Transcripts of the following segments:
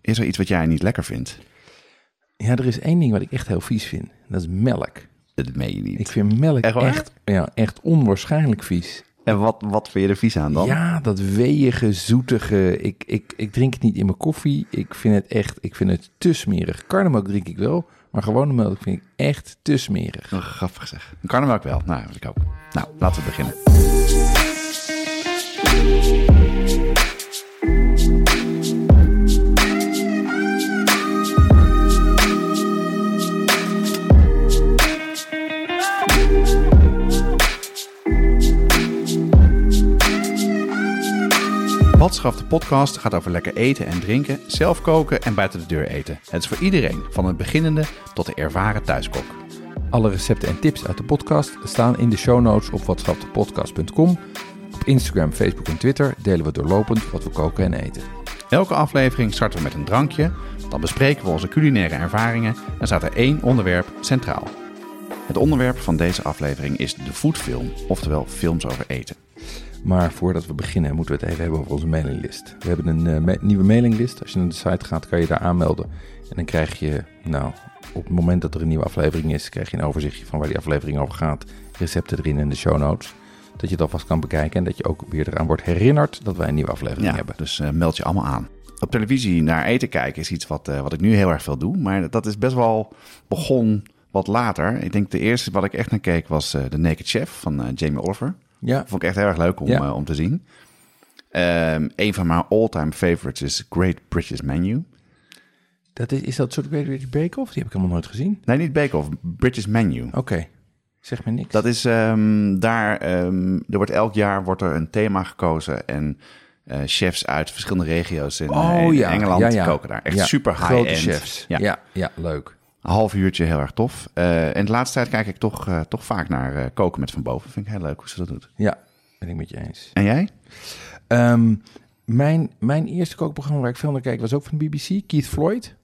is er iets wat jij niet lekker vindt? Ja, er is één ding wat ik echt heel vies vind. Dat is melk. Dat meen je niet. Ik vind melk Echt ja, echt onwaarschijnlijk vies. En wat, wat vind je er vies aan dan? Ja, dat weeige, zoetige. Ik, ik, ik drink het niet in mijn koffie. Ik vind het echt, ik vind het te smerig. Karnemelk drink ik wel, maar gewone melk vind ik echt te smerig. Oh, grappig zeg. Karnemelk wel. Nou, ik ook. Nou, laten we beginnen. Watschaf de podcast gaat over lekker eten en drinken, zelf koken en buiten de deur eten. Het is voor iedereen, van het beginnende tot de ervaren thuiskok. Alle recepten en tips uit de podcast staan in de show notes op watschapdepodcast.com. Op Instagram, Facebook en Twitter delen we doorlopend wat we koken en eten. Elke aflevering starten we met een drankje, dan bespreken we onze culinaire ervaringen en staat er één onderwerp centraal. Het onderwerp van deze aflevering is de foodfilm, oftewel films over eten. Maar voordat we beginnen moeten we het even hebben over onze mailinglist. We hebben een ma- nieuwe mailinglist. Als je naar de site gaat kan je daar aanmelden. En dan krijg je, nou, op het moment dat er een nieuwe aflevering is, krijg je een overzichtje van waar die aflevering over gaat. Recepten erin en de show notes. Dat je het alvast kan bekijken en dat je ook weer eraan wordt herinnerd dat wij een nieuwe aflevering Ja, hebben. dus eh, meld je allemaal aan. Op televisie naar eten kijken is iets wat, eh, wat ik nu heel erg veel doe, maar dat is best wel begon wat later. Ik denk de eerste wat ik echt naar keek was The Naked Chef van Jamie Oliver. Ja, vond ik echt heel erg leuk om, Ja. eh, om te zien. Ehm, een van mijn all-time favorites is Great British Menu. dat is, is dat een soort Great British Bake Off? Die heb ik helemaal nooit gezien. Nee, niet Bake Off, British Menu. Oké, zeg me niks. Dat is ehm, daar, ehm, er wordt elk jaar wordt er een thema gekozen en eh, chefs uit verschillende regio's in, eh, in Engeland ja, ja. koken daar. Echt super Grote high-end. chefs. Ja. Ja, leuk. Een half uurtje, heel erg tof. Eh, en de laatste tijd kijk ik toch, eh, toch vaak naar eh, koken met Van Boven. Vind ik heel leuk hoe ze dat doet. Ja, ben ik met je eens. En jij? Ehm, mijn, mijn eerste kookprogramma waar ik veel naar keek was ook van de BBC, Keith Floyd.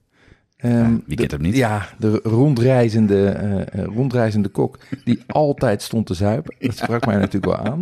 Ehm, Ja, wie de- kent hem niet? Ja, de rondreizende, eh, eh, rondreizende kok die altijd stond te zuipen. Dat sprak mij natuurlijk wel aan.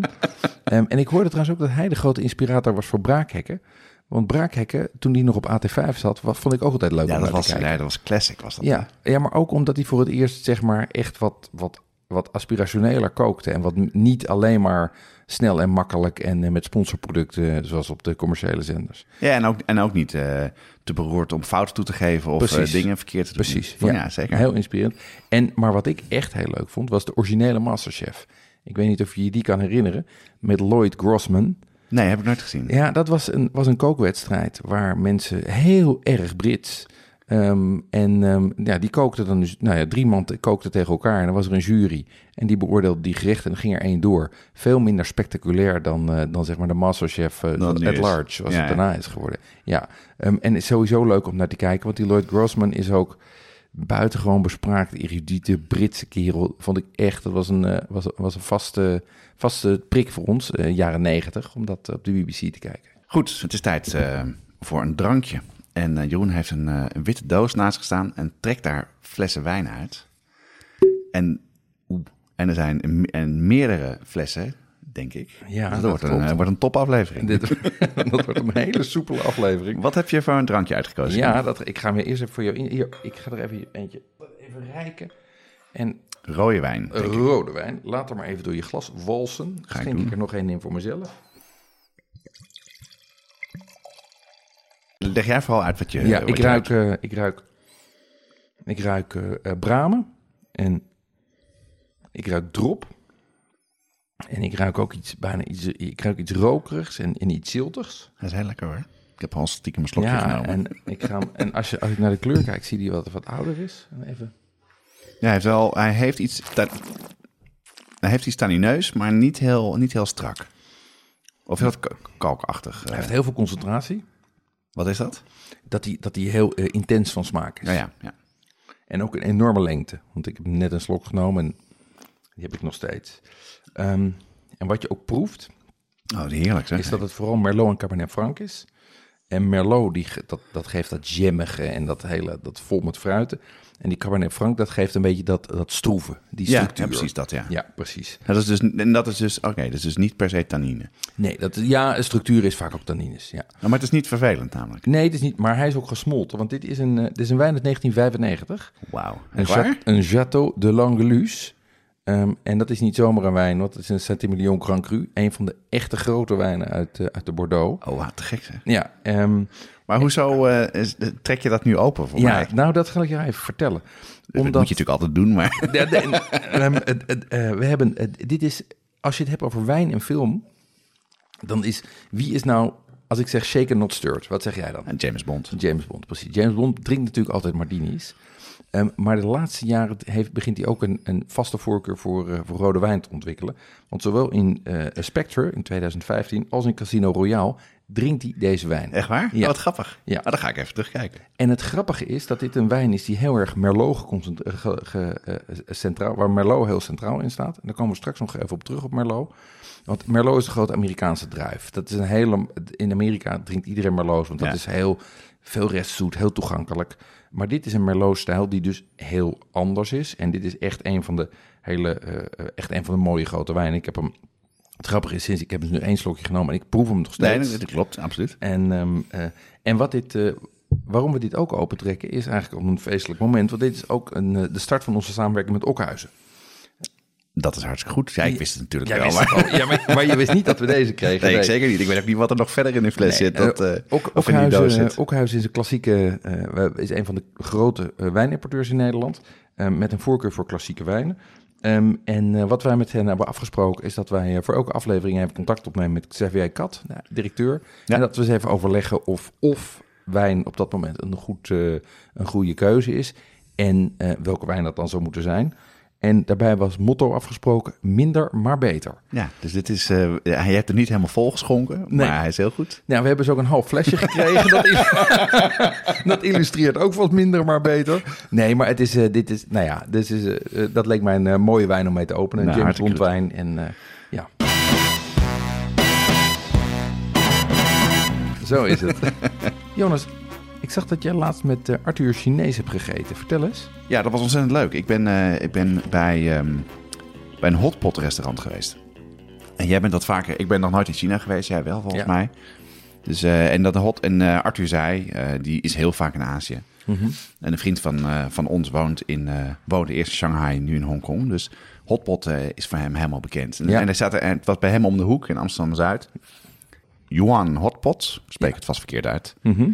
Ehm, en ik hoorde trouwens ook dat hij de grote inspirator was voor Braakhekken. Want Braakhekken, toen die nog op AT5 zat, wat vond ik ook altijd leuk Ja, om dat was, te kijken. ja, dat was classic. Was dat, Ja, ja, maar ook omdat hij voor het eerst zeg maar echt wat, wat, wat aspirationeler kookte. En wat niet alleen maar snel en makkelijk en eh, met sponsorproducten zoals op de commerciële zenders. Ja, en ook, en ook niet eh, te beroerd om fouten toe te geven of Precies. eh, dingen verkeerd te doen. Precies, ja. ja. zeker. Heel inspirerend. En, maar wat ik echt heel leuk vond, was de originele Masterchef. Ik weet niet of je je die kan herinneren, met Lloyd Grossman. Nee, heb ik nooit gezien. Ja, dat was een, was een kookwedstrijd waar mensen heel erg Brits. ehm, en ehm, ja, die kookten dan dus, nou ja, drie man te- kookten tegen elkaar. En dan was er een jury. En die beoordeelde die gerechten en ging er één door. Veel minder spectaculair dan, eh, dan zeg maar de Masterchef uh, nu at is. large, zoals Ja, het daarna is geworden. Ja, ehm, en het is sowieso leuk om naar te kijken. Want die Lloyd Grossman is ook buitengewoon bespraakte, erudite Britse kerel. Vond ik echt, dat was een, eh, was, was een vaste, vaste prik voor ons, eh, jaren negentig, om dat op de BBC te kijken. Goed, het is tijd eh, voor een drankje. En Jeroen heeft een, witte doos naast gestaan en trekt daar flessen wijn uit. En, en er zijn en meerdere flessen, denk ik. Ja, Dus dat dat wordt een, eh, wordt een topaflevering. Dit, dat wordt een hele soepele aflevering. Wat heb je voor een drankje uitgekozen? Ja, dat, ik ga me eerst even voor jou in. Hier, ik ga er even eentje even rijken. En Rode wijn. denk ik. rode wijn. Laat er maar even door je glas walsen. Ga ik Schenk ik er nog één in voor mezelf. Leg jij vooral uit wat je ja, wat ik je ruik, eh, ik ruik, ik ruik eh, eh, bramen en ik ruik drop. En ik ruik ook iets, bijna iets, ik ruik iets rokerigs en, en iets ziltigs. Dat is heel lekker hoor. Ik heb al stiekem een slokje Ja, genomen. en, ik ga, hem- en als, je, als ik naar de kleur kijk, zie je wat, wat ouder is. En even, Ja, hij heeft wel, hij heeft iets, hij heeft iets tanineus, maar niet heel, niet heel strak. Of heel ka- kalkachtig. eh. hij heeft heel veel concentratie. Wat is dat? Dat die, dat die heel eh, intens van smaak is. Ja, ja, ja. En ook een enorme lengte. Want ik heb net een slok genomen en die heb ik nog steeds. Ehm, en wat je ook proeft, Oh, heerlijk zeg. is dat het vooral Merlot en Cabernet Franc is. En Merlot, die, dat, dat geeft dat jammige en dat hele, dat vol met fruiten. En die Cabernet Franc, dat geeft een beetje dat, dat stroeven, die ja, structuur. ja, precies dat, ja. Ja, precies. Dat is dus, en dat is dus, oké, dat is dus niet per se tannine. Nee, dat, ja, een structuur is vaak ook tannines, ja. Nou, maar het is niet vervelend namelijk. Nee, het is niet, maar hij is ook gesmolten. Want dit is een, eh, dit is een wijn uit 1995. Wauw. Een Château de Langelus. Ehm, en dat is niet zomaar een wijn, want het is een Saint-Emilion Grand Cru. Een van de echte grote wijnen uit, eh, uit de Bordeaux. Oh, wat te gek zeg. Ja, ehm, Maar hoezo eh, is- trek je dat nu open voor ja mij? nou dat ga ik je even vertellen. Dat moet je natuurlijk altijd doen, maar... De- ehm, eh, we hebben, dit is, als je het hebt over wijn en film, dan is, wie is nou, als ik zeg shaken not stirred, wat zeg jij dan? En James Bond. James Bond, precies. James Bond drinkt natuurlijk altijd martinis. Ehm, maar de laatste jaren heeft, begint hij ook een, een vaste voorkeur voor, eh, voor rode wijn te ontwikkelen. Want zowel in eh Spectre in 2015 als in Casino Royale drinkt hij deze wijn. Echt waar? Ja. Oh, wat grappig. Ja. Ah, dan ga ik even terugkijken. En het grappige is dat dit een wijn is die heel erg Merlot eh, ge- ge- centraal, waar Merlot heel centraal in staat. En daar komen we straks nog even op terug op Merlot. Want Merlot is een grote Amerikaanse druif. Dat is een hele, in Amerika drinkt iedereen Merlot, want dat Ja. is heel veel restzoet, heel toegankelijk. Maar dit is een Merlot-stijl die dus heel anders is. En dit is echt een van de hele, eh, eh, echt een van de mooie grote wijnen. Ik heb hem, het grappige is, sinds ik heb dus nu één slokje genomen en ik proef hem nog Nee, steeds. dat klopt, absoluut. En, ehm, eh, en wat dit, waarom we dit ook opentrekken is eigenlijk op een feestelijk moment. Want dit is ook een, de start van onze samenwerking met Okhuizen. Dat is hartstikke goed. Ja, ik wist het natuurlijk Jij wel, maar... het ja, maar, maar je wist niet dat we deze kregen. Nee, ik zeker niet. Ik weet ook niet wat er nog verder in de fles zit. Dat, ook, of in die doos Okhuizen, zit. Okhuizen is een klassieke, eh, is een van de grote eh, wijnimporteurs in Nederland. eh, met een voorkeur voor klassieke wijnen. Ehm, en wat wij met hen hebben afgesproken is dat wij voor elke aflevering even contact opnemen met Xavier Kat, de directeur. Ja. En dat we eens even overleggen of, of wijn op dat moment een, goed, een goede keuze is. En welke wijn dat dan zou moeten zijn. En daarbij was motto afgesproken, minder maar beter. Ja, dus dit is... eh hij heeft er niet helemaal vol geschonken, Nee. maar hij is heel goed. Nou, we hebben dus ook een half flesje gekregen. dat, dat illustreert ook wat minder, maar beter. Nee, maar het is, eh, dit is, nou ja, dit is, eh, dat leek mij een mooie wijn om mee te openen. Een Nou, James Bond wijn. En ja. Zo is het. Jonas, ik zag dat jij laatst met eh, Arthur Chinees hebt gegeten. Vertel eens. Ja, dat was ontzettend leuk. Ik ben, eh, ik ben bij, ehm, bij een hotpot restaurant geweest. En jij bent dat vaker... Ik ben nog nooit in China geweest, jij wel volgens Ja. mij. Dus, eh, en dat hot... En Arthur zei, die is heel vaak in Azië. En een vriend van, van ons woont in, woonde eerst in Shanghai, nu in Hongkong. Dus hotpot is voor hem helemaal bekend. En, Ja. en hij staat er, en het was bij hem om de hoek in Amsterdam-Zuid. Yuan Hotpot, spreek Ja. het vast verkeerd uit. Mhm.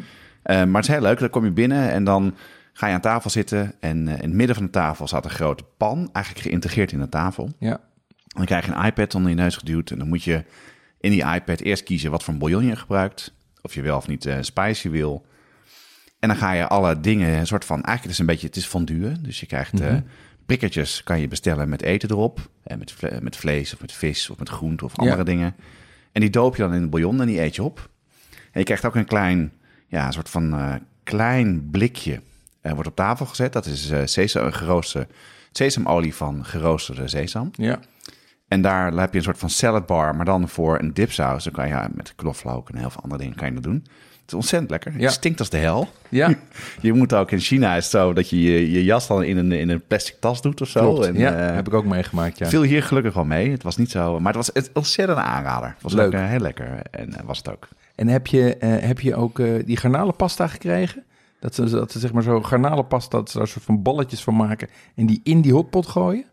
Maar het is heel leuk. Dan kom je binnen en dan ga je aan tafel zitten. En eh, in het midden van de tafel staat een grote pan, eigenlijk geïntegreerd in de tafel. Ja. En dan krijg je een iPad onder je neus geduwd. En dan moet je in die iPad eerst kiezen wat voor bouillon je gebruikt. Of je wel of niet eh spicy wil. En dan ga je alle dingen, een soort van, eigenlijk het is een beetje, het is fondue. Dus je krijgt eh prikkertjes, kan je bestellen met eten erop. En met, vle- met vlees of met vis of met groente of andere Ja. dingen. En die doop je dan in het bouillon en die eet je op. En je krijgt ook een klein, ja, een soort van eh, klein blikje. eh, wordt op tafel gezet. Dat is eh sesam, geroosterde sesamolie van geroosterde sesam. Ja. En daar heb je een soort van salad bar, maar dan voor een dipsaus. Dan kan je ja, met knoflook en heel veel andere dingen kan je dat doen. Het is ontzettend lekker. Ja. Het stinkt als de hel. Ja. Je moet ook in China is het zo dat je je, je jas dan in een, in een plastic tas doet of zo. Klopt. En, ja, heb ik ook meegemaakt, ja. viel hier gelukkig wel mee. Het was niet zo, maar het was het ontzettend een aanrader. Het was Leuk. ook heel lekker en was het ook. En heb je, eh, heb je ook eh, die garnalenpasta gekregen? Dat ze, dat ze zeg maar zo garnalenpasta, dat ze daar een soort van balletjes van maken en die in die hotpot gooien?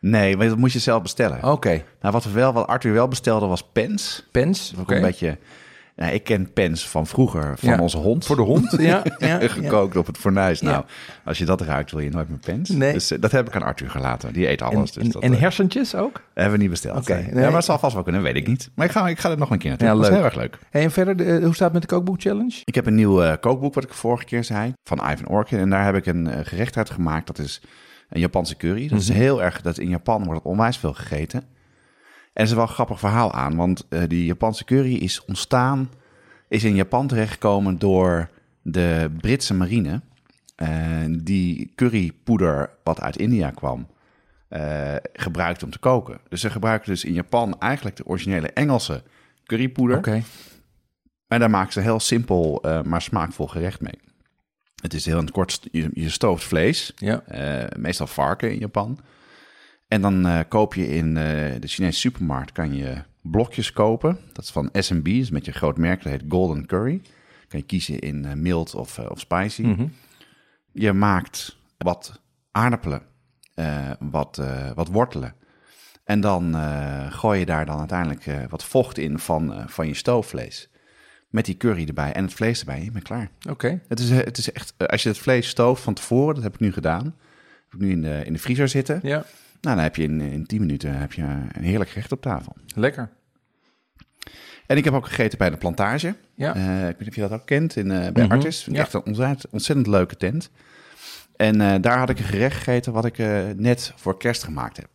Nee, maar dat moet je zelf bestellen. Oké. Nou, wat, we wel, wat Arthur wel bestelde was pens. Pens, oké. een beetje. Ja, ik ken pens van vroeger, van Ja. onze hond. Voor de hond, ja. ja, ja. gekookt op het fornuis. Nou, als je dat ruikt, wil je nooit meer pens. Nee. Dus eh, dat heb ik aan Arthur gelaten. Die eet En, alles. dus en, dat en eh, hersentjes ook? hebben we niet besteld. Oké, nee. nee. Ja, maar het zal vast wel kunnen, weet ik niet. Maar ik ga, ik ga er nog een keer naartoe. Ja, dat is heel erg leuk. Hey, en verder, de- hoe staat het met de kookboek challenge? Ik heb een nieuw eh, kookboek, wat ik vorige keer zei, van Ivan Orkin. En daar heb ik een eh, gerecht uit gemaakt. Dat is een Japanse curry. Dat is heel erg, dat in Japan wordt het onwijs veel gegeten. En er is wel een grappig verhaal aan. Want eh, die Japanse curry is ontstaan is in Japan terechtgekomen door de Britse marine. eh, die currypoeder, wat uit India kwam, eh gebruikt om te koken. Dus ze gebruiken dus in Japan eigenlijk de originele Engelse currypoeder. Oké. En daar maken ze heel simpel, maar smaakvol gerecht mee. Het is heel in het kort, je, je stooft vlees, Ja. meestal varken in Japan. En dan eh, koop je in eh, de Chinese supermarkt kan je blokjes kopen. Dat is van S&B, is met je groot merk, dat heet Golden Curry. Kan je kiezen in eh, mild of, of spicy. Mhm. Je maakt wat aardappelen, wat, wat wortelen. En dan gooi je daar dan uiteindelijk wat vocht in van, van je stoofvlees. Met die curry erbij en het vlees erbij. Je bent klaar. Oké. Het is, het is echt, als je het vlees stooft van tevoren, dat heb ik nu gedaan. Heb ik nu in de, in de vriezer zitten. Ja. Nou, dan heb je in, in 10 minuten heb je een heerlijk gerecht op tafel. Lekker. En ik heb ook gegeten bij de plantage. Ja. Eh, ik weet niet of je dat ook kent, in, eh, bij Mhm, Artis. Ja. echt een ontzettend, ontzettend leuke tent. En eh, daar had ik een gerecht gegeten wat ik eh, net voor kerst gemaakt heb.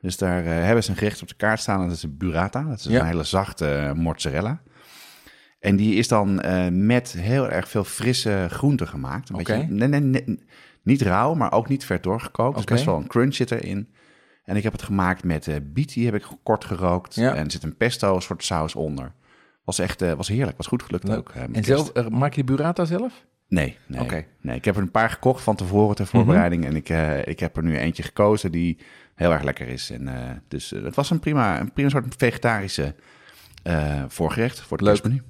Dus daar eh, hebben ze een gerecht op de kaart staan. en Dat is een burrata. Dat is Ja. een hele zachte eh, mozzarella. En die is dan eh, met heel erg veel frisse groenten gemaakt. Een beetje, nee, nee, nee, niet rauw, maar ook niet ver doorgekookt. Dus Oké. best wel een crunch zit erin. En ik heb het gemaakt met biet, die heb ik kort gerookt. Ja. En er zit een pesto soort saus onder. Was echt eh, was heerlijk, was goed gelukt Leuk. ook. eh, En zelf, maak je de burrata zelf? Nee, nee, Oké. Mhm. nee. Ik heb er een paar gekocht van tevoren ter voorbereiding. En ik, ik heb er nu eentje gekozen die heel erg lekker is. En, dus het was een prima, een prima soort vegetarische voorgerecht voor het Leuk. kerstmenu.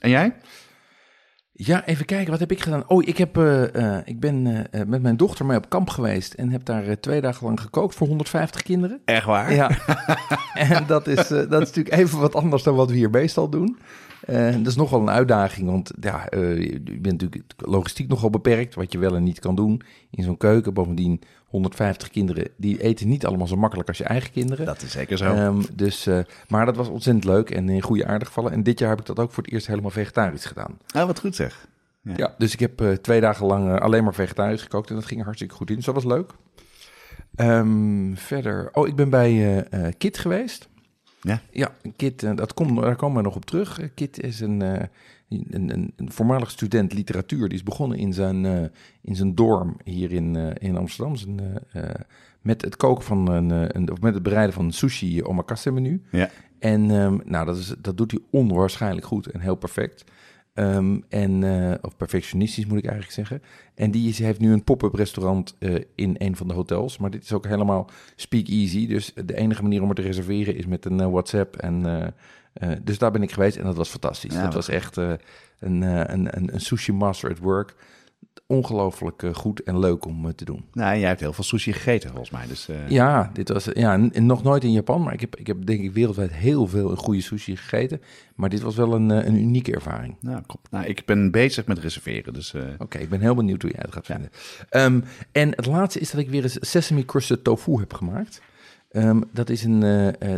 En jij? Ja, even kijken, wat heb ik gedaan? Oh, ik, heb, eh, eh, ik ben eh, met mijn dochter mee op kamp geweest en heb daar twee dagen lang gekookt voor 150 kinderen. Echt waar? Ja, en dat is, dat is natuurlijk even wat anders dan wat we hier meestal doen. Eh, dat is nogal een uitdaging, want ja, eh, je bent natuurlijk logistiek nogal beperkt, wat je wel en niet kan doen in zo'n keuken. Bovendien, 150 kinderen, die eten niet allemaal zo makkelijk als je eigen kinderen. Dat is zeker zo. Ehm, dus, eh, maar dat was ontzettend leuk en in goede aardig gevallen. En dit jaar heb ik dat ook voor het eerst helemaal vegetarisch gedaan. oh, wat goed zeg. Ja, dus ik heb twee dagen lang alleen maar vegetarisch gekookt en dat ging hartstikke goed in. Dus dat was leuk. Ehm, verder, oh, ik ben bij Kit geweest. Ja. Ja, Kit, eh, dat komt, daar komen we nog op terug. Kit is een, eh, een, een, een voormalig student literatuur. Die is begonnen in zijn, eh, in zijn dorm hier in, in Amsterdam. Zijn, met het koken van een, een, of met het bereiden van een sushi omakase menu. Ja. En ehm, nou, dat, is, dat doet hij onwaarschijnlijk goed en heel perfect. Ehm, en, eh, of perfectionistisch moet ik eigenlijk zeggen. En die is, heeft nu een pop-up restaurant eh, in een van de hotels. Maar dit is ook helemaal speak easy. Dus de enige manier om het te reserveren is met een eh, WhatsApp. En, dus daar ben ik geweest en dat was fantastisch. Ja, dat was echt een, een, een, een sushi master at work. Ongelooflijk eh, goed en leuk om eh, te doen. Nou, en jij hebt heel veel sushi gegeten volgens mij. Dus, eh, Ja, dit was ja, nog nooit in Japan, maar ik heb, ik heb denk ik wereldwijd heel veel goede sushi gegeten. Maar dit was wel een, een unieke ervaring. Nou, nou, ik ben bezig met reserveren. Dus Oké, ik ben heel benieuwd hoe jij het gaat vinden. Ehm, en het laatste is dat ik weer eens sesame crusted tofu heb gemaakt. Ehm, dat, is een,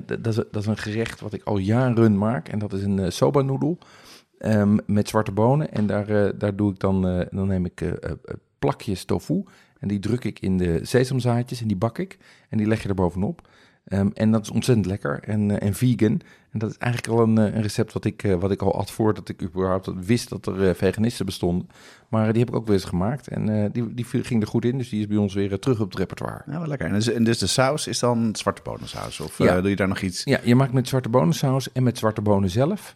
dat, is, dat is een gerecht wat ik al jaren maak. En dat is een soba noedel ehm, met zwarte bonen. En daar, eh, daar doe ik dan, eh, dan neem ik eh, plakjes tofu. En die druk ik in de sesamzaadjes en die bak ik. En die leg je er bovenop. Ehm, en dat is ontzettend lekker en, en vegan. En dat is eigenlijk al een, een recept wat ik, wat ik al at voordat ik überhaupt wist dat er veganisten bestonden. Maar die heb ik ook weer eens gemaakt. En die, die ging er goed in, dus die is bij ons weer terug op het repertoire. nou, wel lekker. En dus, en dus de saus is dan zwarte bonensaus? Of Ja. doe je daar nog iets? Ja, je maakt met zwarte bonensaus en met zwarte bonen zelf.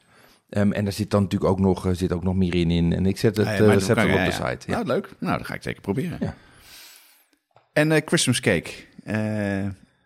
Ehm, en daar zit dan natuurlijk ook nog, eh, zit ook nog meer in. in. En ik zet het Ah, ja, kan- wel op ja, de site. Ja. Nou, leuk. Nou, dat ga ik zeker proberen. En eh, Christmas cake.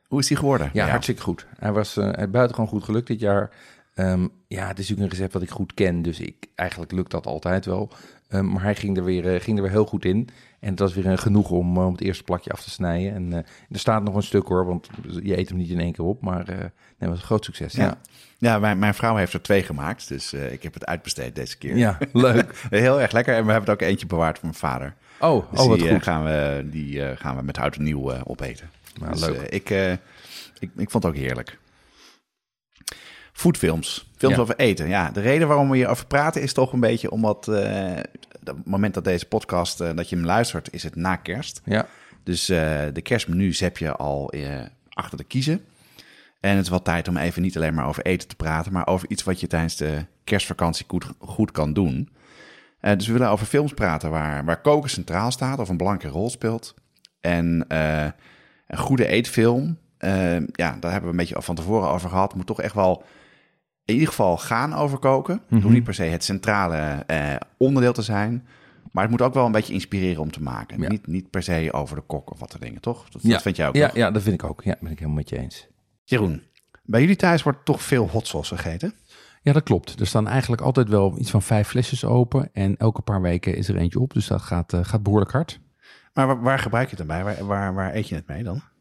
Hoe is die geworden? Ja, hartstikke goed. Hij was uh, buitengewoon goed gelukt dit jaar. Um, ja, het is natuurlijk een recept wat ik goed ken, dus ik, eigenlijk lukt dat altijd wel. Um, maar hij ging er, weer, uh, ging er weer heel goed in. En het was weer genoeg om, om het eerste plakje af te snijden. En uh, er staat nog een stuk hoor, want je eet hem niet in één keer op. Maar nee, het was een groot succes. Ja, ja. ja mijn, mijn, vrouw heeft er twee gemaakt, dus uh, ik heb het uitbesteed deze keer. Ja, leuk. heel erg lekker. En we hebben er ook eentje bewaard voor mijn vader. Oh, dus oh wat die, goed. Gaan we, die gaan we met hout en nieuw opeten. Nou, dus, leuk. ik, ik, ik vond het ook heerlijk. Foodfilms. Films ja. over eten. Ja, de reden waarom we hierover praten is toch een beetje omdat... Uh, het moment dat deze podcast, uh, dat je hem luistert, is het na kerst. Ja. Dus uh, de kerstmenu's heb je al achter de kiezen. En het is wel tijd om even niet alleen maar over eten te praten... maar over iets wat je tijdens de kerstvakantie goed, goed kan doen. Eh, dus we willen over films praten waar, waar koken centraal staat of een belangrijke rol speelt. En eh, een goede eetfilm, eh, ja, daar hebben we een beetje van tevoren over gehad. Moet toch echt wel in ieder geval gaan over koken. Het hoeft niet per se het centrale eh, onderdeel te zijn. Maar het moet ook wel een beetje inspireren om te maken. Ja. Niet, niet per se over de kok of wat er dingen, toch? Dat, Ja. dat vind jij ook, Ja, toch? ja, dat vind ik ook. Ja, ben ik helemaal met je eens. Jeroen, bij jullie thuis wordt toch veel hot sauce gegeten? Ja, dat klopt. Er staan eigenlijk altijd wel iets van vijf flesjes open. En elke paar weken is er eentje op. Dus dat gaat, eh, gaat behoorlijk hard. Maar waar, waar gebruik je het dan bij? Waar, waar, waar eet je het mee dan?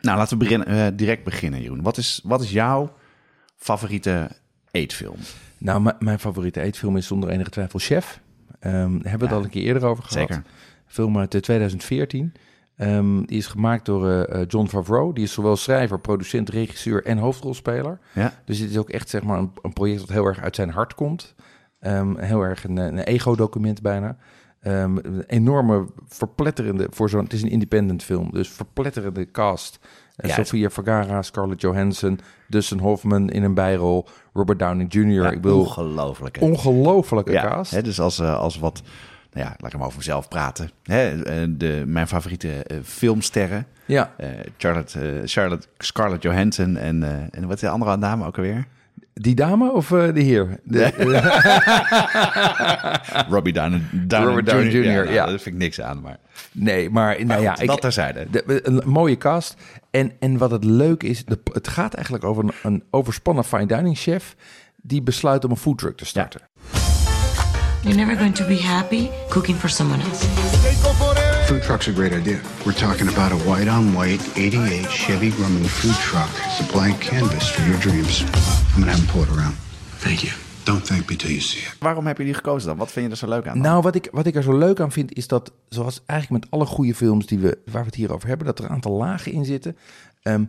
Nou, laten we beginnen, eh, direct beginnen, Jeroen. Wat is, wat is jouw favoriete eetfilm? Nou, mijn favoriete eetfilm is zonder enige twijfel Chef. Ehm, hebben we het Ja, al een keer eerder over gehad. Zeker. Film uit eh, 2014. Ehm, die is gemaakt door eh, eh, John Favreau. Die is zowel schrijver, producent, regisseur en hoofdrolspeler. Ja. Dus dit is ook echt zeg maar, een, een project dat heel erg uit zijn hart komt. Ehm, heel erg een, een ego-document bijna. Ehm, een enorme verpletterende, voor zo'n, het is een independent film, dus verpletterende cast. Eh, Ja, Sofia Vergara, Scarlett Johansson, Dustin Hoffman in een bijrol, Robert Downey Jr. Ja, ik bedoel, ongelooflijk. hè? ongelofelijke ja, cast. Hè, dus als, eh, als wat, nou ja, laat ik maar over mezelf praten. Hè, eh, de, mijn favoriete eh, filmsterren. ja, eh, Charlotte, eh, Charlotte, Scarlett Johansson en, eh, en wat is de andere naam ook alweer? Die dame of eh, de heer? De, Robbie Downey, Downey Robert Downey Jr., nou, ja. Daar vind ik niks aan, maar, nee, maar nou ja, goed, ik, dat terzijde. De- een mooie cast. En, en wat het leuk is, de, het gaat eigenlijk over een, een overspannen fine dining chef die besluit om een foodtruck te starten. You're never going to be happy cooking for someone else. Food truck's a great idea. We're talking about a white on white 88 Chevy Grumman food truck. It's a blank canvas for your dreams. I'm gonna have him pull it around. Thank you. Don't thank me till you see it. Waarom heb je die gekozen dan? Wat vind je er zo leuk aan? dan? Nou, wat ik, wat ik er zo leuk aan vind, is dat, zoals eigenlijk met alle goede films die we, waar we het hier over hebben, dat er een aantal lagen in zitten. Ehm,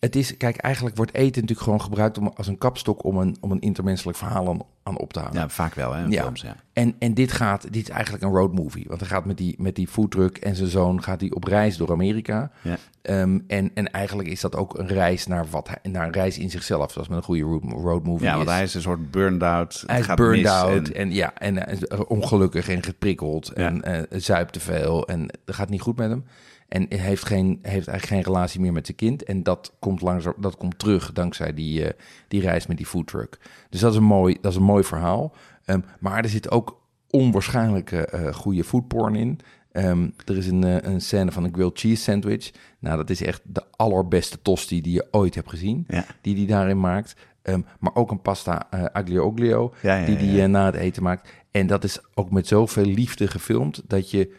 het is, kijk, eigenlijk wordt eten natuurlijk gewoon gebruikt om, als een kapstok om een, om een intermenselijk verhaal aan, aan op te halen. ja, vaak wel, hè, in Ja. films. Ja. En, en dit, gaat, dit is eigenlijk een road movie. Want hij gaat met die, met die foodtruck en zijn zoon gaat hij op reis door Amerika. Ja. Ehm, en, en eigenlijk is dat ook een reis naar, wat hij, naar een reis in zichzelf. Zoals met een goede road, movie ja, is. want hij is een soort burned-out. Hij is gaat burned mis out en- en, ja, en hij is ongelukkig en geprikkeld Ja. en eh, zuipt te veel en het gaat niet goed met hem. En heeft, geen, heeft eigenlijk geen relatie meer met zijn kind. En dat komt, langzaam, dat komt terug dankzij die, eh, die reis met die foodtruck. Dus dat is een mooi, dat is een mooi verhaal. Ehm, maar er zit ook onwaarschijnlijke eh goede foodporn in. Ehm, er is een, eh, een scène van een grilled cheese sandwich. Nou, dat is echt de allerbeste tosti die je ooit hebt gezien. Ja. Die hij daarin maakt. Ehm, maar ook een pasta eh aglio oglio Ja, ja, die hij na het eten maakt. En dat is ook met zoveel liefde gefilmd dat je...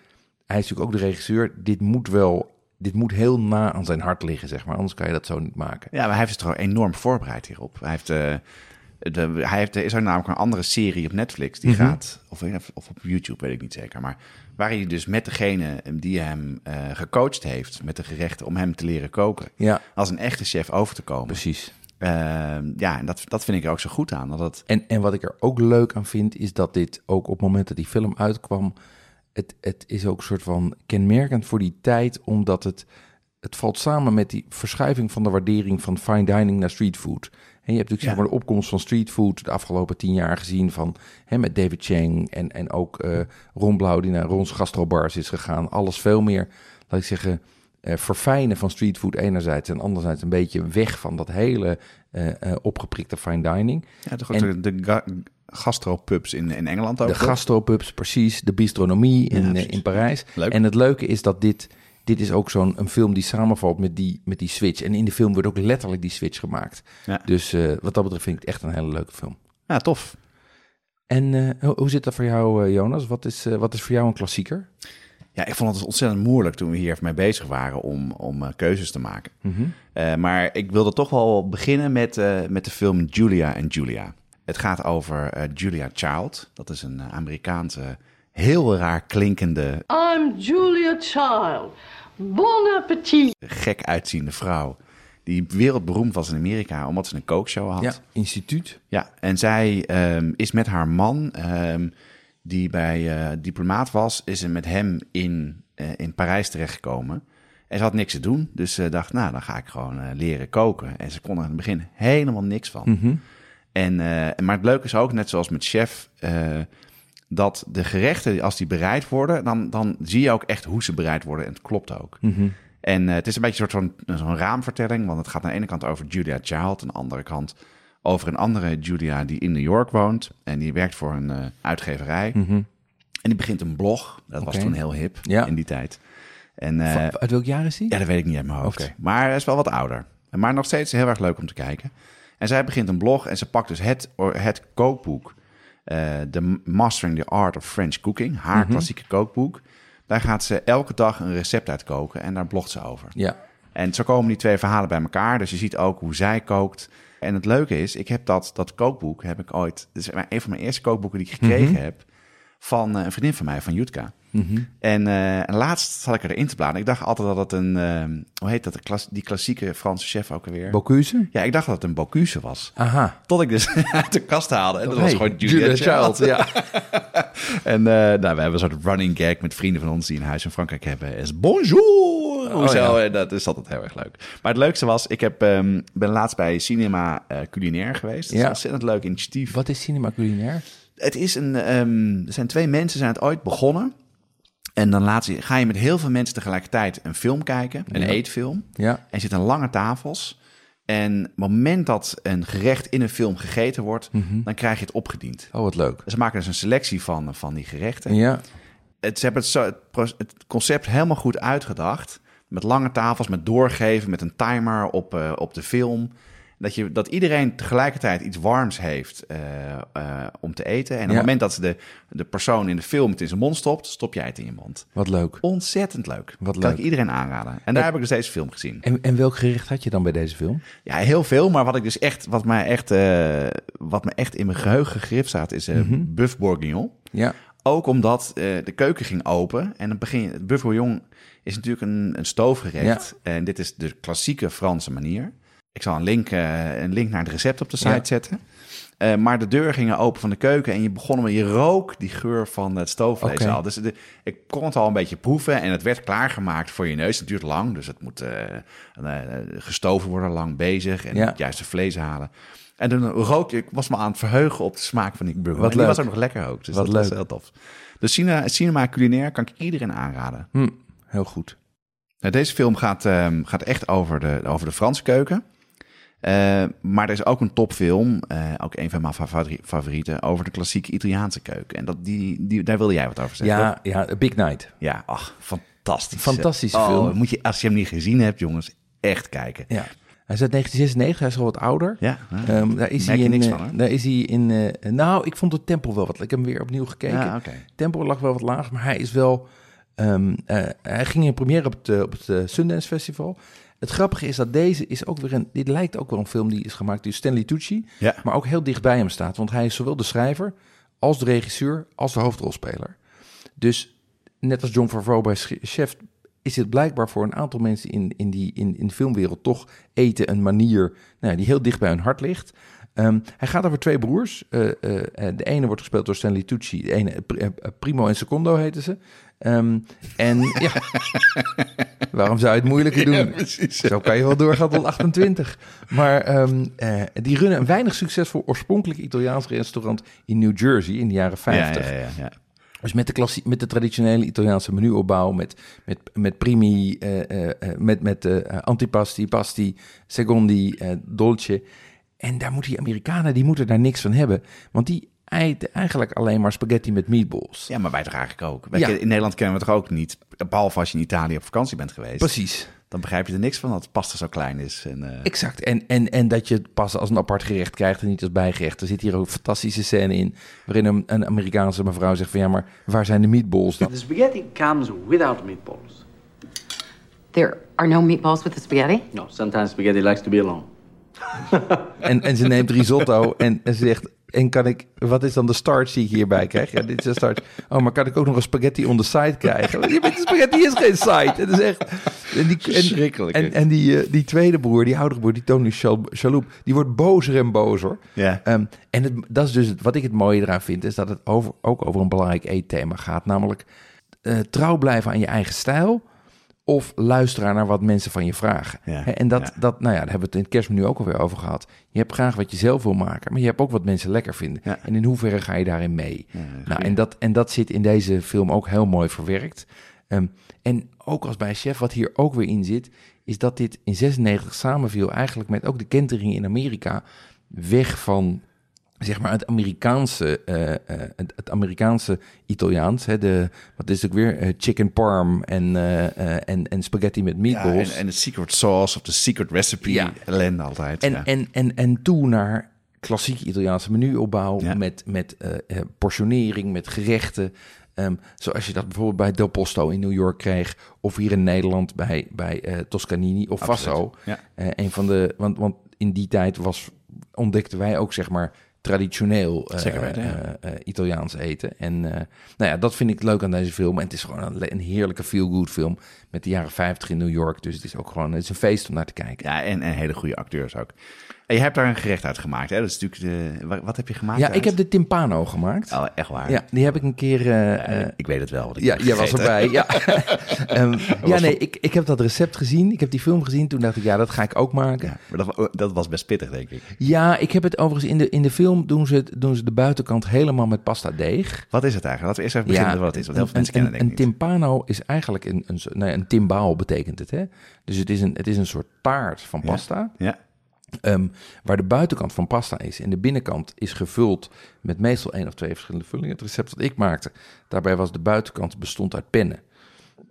Hij is natuurlijk ook de regisseur. Dit moet wel... Dit moet heel na aan zijn hart liggen, zeg maar. Anders kan je dat zo niet maken. Ja, maar hij heeft zich enorm voorbereid hierop. Hij heeft, eh, de, hij heeft, er is ook namelijk een andere serie op Netflix die Mhm. gaat, of, of op YouTube, weet ik niet zeker, maar waar hij dus met degene die hem eh, gecoacht heeft, met de gerechten, om hem te leren koken, Ja, als een echte chef over te komen. precies. Eh, ja, en dat, dat vind ik er ook zo goed aan. Dat het, En, en wat ik er ook leuk aan vind, is dat dit ook op het moment dat die film uitkwam, het, het is ook een soort van kenmerkend voor die tijd, omdat het, het valt samen met die verschuiving van de waardering van fine dining naar street food. En je hebt natuurlijk Ja. zeg maar, de opkomst van street food de afgelopen tien jaar gezien van hè, met David Chang en, en ook eh Ron Blauw die naar Rons gastrobars is gegaan. Alles veel meer, laat ik zeggen, eh, verfijnen van streetfood enerzijds en anderzijds een beetje weg van dat hele eh, opgeprikte fine dining. ja, toch ook En- de, de ga- gastropubs in, in Engeland ook. De toch? gastropubs, precies. De bistronomie in, Ja, eh, precies. in Parijs. Leuk. En het leuke is dat dit, dit is ook zo'n een film die samenvalt met die, met die switch. En in de film wordt ook letterlijk die switch gemaakt. Ja. Dus eh, wat dat betreft vind ik het echt een hele leuke film. Ja, tof. En eh, hoe, zit dat voor jou, Jonas? Wat is, wat is voor jou een klassieker? Ja, ik vond het dus ontzettend moeilijk toen we hier even mee bezig waren om, om keuzes te maken. Eh, maar ik wilde toch wel beginnen met, met de film Julia en Julia. Het gaat over eh, Julia Child. Dat is een eh, Amerikaanse, heel raar klinkende, I'm Julia Child. Bon appetit. gek uitziende vrouw. Die wereldberoemd was in Amerika omdat ze een kookshow had. Ja, instituut. Ja, en zij ehm, is met haar man, ehm, die bij eh, diplomaat was, is ze met hem in, eh, in Parijs terechtgekomen. En ze had niks te doen, dus ze dacht, nou, dan ga ik gewoon eh, leren koken. En ze kon er in het begin helemaal niks van. En, eh, maar het leuke is ook, net zoals met chef, eh, dat de gerechten, als die bereid worden, dan, dan zie je ook echt hoe ze bereid worden. En het klopt ook. En eh, het is een beetje een soort van zo'n raamvertelling, want het gaat aan de ene kant over Julia Child, aan de andere kant over een andere Julia die in New York woont. En die werkt voor een uitgeverij. En die begint een blog. Dat was toen heel hip Ja. in die tijd. En, eh, Va- Uit welk jaar is die? ja, dat weet ik niet uit mijn hoofd. Maar hij is wel wat ouder. Maar nog steeds heel erg leuk om te kijken. En zij begint een blog en ze pakt dus het, het kookboek. eh The Mastering the Art of French Cooking. Haar klassieke kookboek. Daar gaat ze elke dag een recept uit koken en daar blogt ze over. Ja. En zo komen die twee verhalen bij elkaar. Dus je ziet ook hoe zij kookt. En het leuke is, ik heb dat, dat kookboek, heb ik ooit... Dit is een van mijn eerste kookboeken die ik gekregen heb... van eh, een vriendin van mij, van Jutka. En, eh, en laatst zat ik erin te bladeren. Ik dacht altijd dat het een... eh, hoe heet dat? De klas, die klassieke Franse chef ook alweer? Bocuse? ja, ik dacht dat het een Bocuse was. Aha. Tot ik dus uit de kast haalde. En dat was Hey, gewoon Julia, Child. Ja. En eh, nou, we hebben een soort running gag met vrienden van ons die een huis in Frankrijk hebben. Is bonjour! Hoezo? ja. Dat is altijd heel erg leuk. Maar het leukste was, ik heb, ehm, ben laatst bij Cinema eh, Culinair geweest. Dat is Ja. een ontzettend leuk initiatief. Wat is cinema culinair? Het is een, ehm, er zijn twee mensen zijn het ooit begonnen. En dan laat je, ga je met heel veel mensen tegelijkertijd een film kijken, een eetfilm. Ja. En zit aan lange tafels. En het moment dat een gerecht in een film gegeten wordt, dan krijg je het opgediend. Oh, wat leuk. Ze maken dus een selectie van, van die gerechten. Ja. Het, ze hebben het, zo, het concept helemaal goed uitgedacht. Met lange tafels, met doorgeven, met een timer op, eh, op de film. Dat, je, dat iedereen tegelijkertijd iets warms heeft eh, eh, om te eten. En op Ja. het moment dat de, de persoon in de film het in zijn mond stopt, stop jij het in je mond. Wat leuk. Ontzettend leuk. Wat kan leuk. ik iedereen aanraden. En daar heb ik dus deze film gezien. En, en welk gericht had je dan bij deze film? Ja, heel veel. Maar wat ik dus echt, wat mij echt, eh, wat me echt in mijn geheugen gegrift staat, is eh Buff Bourguignon. Ja. Ook omdat de keuken ging open. En dan begin je. Het Buff Bourguignon is natuurlijk een, een stoofgerecht. En dit is de klassieke Franse manier. Ik zal een link, eh, een link naar het recept op de site Ja. zetten. Eh, maar de deur ging open van de keuken en je begon met je rook die geur van het stoofvlees al. Dus de, ik kon het al een beetje proeven en het werd klaargemaakt voor je neus. Het duurt lang, dus het moet eh, gestoven worden, lang bezig en Ja. het juiste vlees halen. En toen rook ik, was me aan het verheugen op de smaak van die burger. Wat En die leuk. was ook nog lekker ook. Dus Wat dat was leuk. heel tof. Dus cinema, cinema culinair kan ik iedereen aanraden. Hm, heel goed. Nou, deze film gaat, ehm, gaat echt over de, over de Franse keuken. Eh, maar er is ook een topfilm, eh, ook een van mijn favori- favorieten, over de klassieke Italiaanse keuken. En dat, die, die, daar wilde jij wat over zeggen. Ja, ja, Big Night. Ja, ach, fantastisch. Fantastische Oh, film. Moet je, als je hem niet gezien hebt, jongens, echt kijken. Ja. Hij is uit 1996, hij is al wat ouder. Ja, ah, daar is merk hij in. niks van, hè? daar is hij in. nou, ik vond het tempo wel wat. Ik heb hem weer opnieuw gekeken. Ja, oké. Tempo lag wel wat laag, maar hij is wel. ehm, eh, hij ging in première op het, op het Sundance Festival. Het grappige is dat deze is ook weer een. Dit lijkt ook wel een film die is gemaakt door Stanley Tucci. Ja. Maar ook heel dicht bij hem staat. Want hij is zowel de schrijver als de regisseur als de hoofdrolspeler. Dus net als John Favreau bij Chef is het blijkbaar voor een aantal mensen in, in, die, in, in de filmwereld toch eten een manier nou, ja, die heel dicht bij hun hart ligt. Ehm, hij gaat over twee broers. Eh, eh, eh, de ene wordt gespeeld door Stanley Tucci. De ene, Primo en Secondo heten ze. Ehm, en ja, waarom zou je het moeilijker doen? Zo kan je wel doorgaan tot 28. Maar ehm, eh, die runnen een weinig succesvol oorspronkelijk Italiaans restaurant in New Jersey in de jaren 50. Ja, ja, ja, ja. Dus met de, klassie, met de traditionele Italiaanse menuopbouw, met, met, met primi, eh, eh, met, met antipasti, pasti, secondi, dolce. En daar moeten die Amerikanen, die moeten daar niks van hebben. Want die eigenlijk alleen maar spaghetti met meatballs. Ja, maar wij toch eigenlijk ook. Wij Ja. In Nederland kennen we het toch ook niet, behalve als je in Italië op vakantie bent geweest. Precies. Dan begrijp je er niks van dat het pasta zo klein is. En, eh, Exact. En, en, en dat je het pas als een apart gerecht krijgt en niet als bijgerecht. Er zit hier ook een fantastische scène in... waarin een, een Amerikaanse mevrouw zegt van... ja, maar waar zijn de meatballs dan? The spaghetti comes without meatballs. There are no meatballs with the spaghetti? No, sometimes spaghetti likes to be alone. En, en ze neemt risotto en, en ze zegt... En kan ik, wat is dan de starch die ik hierbij krijg? Ja, dit is de starch. Oh, maar kan ik ook nog een spaghetti on the side krijgen? Je weet, spaghetti is geen side. Het is echt... En die, en, Verschrikkelijk, En, hè? en die, eh, die tweede broer, die oudere broer, die Tony Chal- Shalhoub, die wordt bozer en bozer. Ja. Ehm, en het, dat is dus het, wat ik het mooie eraan vind, is dat het over, ook over een belangrijk eetthema gaat. Namelijk eh, trouw blijven aan je eigen stijl. Of luisteren naar wat mensen van je vragen. Ja, en dat, ja. dat, nou ja, daar hebben we het in het kerstmenu ook alweer over gehad. Je hebt graag wat je zelf wil maken, maar je hebt ook wat mensen lekker vinden. Ja. En in hoeverre ga je daarin mee? nou, en, dat, en dat zit in deze film ook heel mooi verwerkt. Ehm, en ook als bij Chef, wat hier ook weer in zit, is dat dit in 96 samenviel eigenlijk met ook de kentering in Amerika. Weg van zeg maar het Amerikaanse, eh, eh, het, het Amerikaanse Italiaans. Hè, de, wat is het ook weer? Eh, chicken parm en, en, en spaghetti met ja, meatballs. en, en de secret sauce of de secret recipe. Ja. Ellende altijd. En, ja. en, en, en toe naar klassieke Italiaanse menuopbouw Ja. met, met portionering, met gerechten. Ehm, zoals je dat bijvoorbeeld bij Del Posto in New York kreeg. Of hier in Nederland bij, bij Toscanini of Absoluut, Fasso. ja. Een van de, want, want in die tijd was, ontdekten wij ook zeg maar traditioneel eh, Zeker weten, ja. eh, eh, Italiaans eten. En nou ja, dat vind ik leuk aan deze film. En het is gewoon een heerlijke feel-good film met de jaren 50 in New York. Dus het is ook gewoon het is een feest om naar te kijken. Ja, en, en hele goede acteurs ook. En je hebt daar een gerecht uit gemaakt. Hè? Dat is natuurlijk de, wat, wat heb je gemaakt? Ja, uit? ik heb de timpano gemaakt. Oh, echt waar? Ja, die heb ik een keer. eh, Ja, eh, ik weet het wel. ja, jij was erbij. Ja, Ehm, ja nee, ik, ik heb dat recept gezien. Ik heb die film gezien. Toen dacht ik, ja, dat ga ik ook maken. Ja, maar dat, wa- dat was best pittig, denk ik. Ja, ik heb het overigens in de, in de film doen ze, doen ze de buitenkant helemaal met pasta deeg. Wat is het eigenlijk? Laten we eerst even beginnen met wat het is. Want heel veel mensen kennen een, het denk een ik niet. timpano is eigenlijk een, een, ja, een timbaal betekent het. Hè? Dus het is, een, het is een soort taart van pasta. Ja, Ehm, waar de buitenkant van pasta is en de binnenkant is gevuld met meestal één of twee verschillende vullingen. Het recept dat ik maakte, daarbij was de buitenkant bestond uit pennen.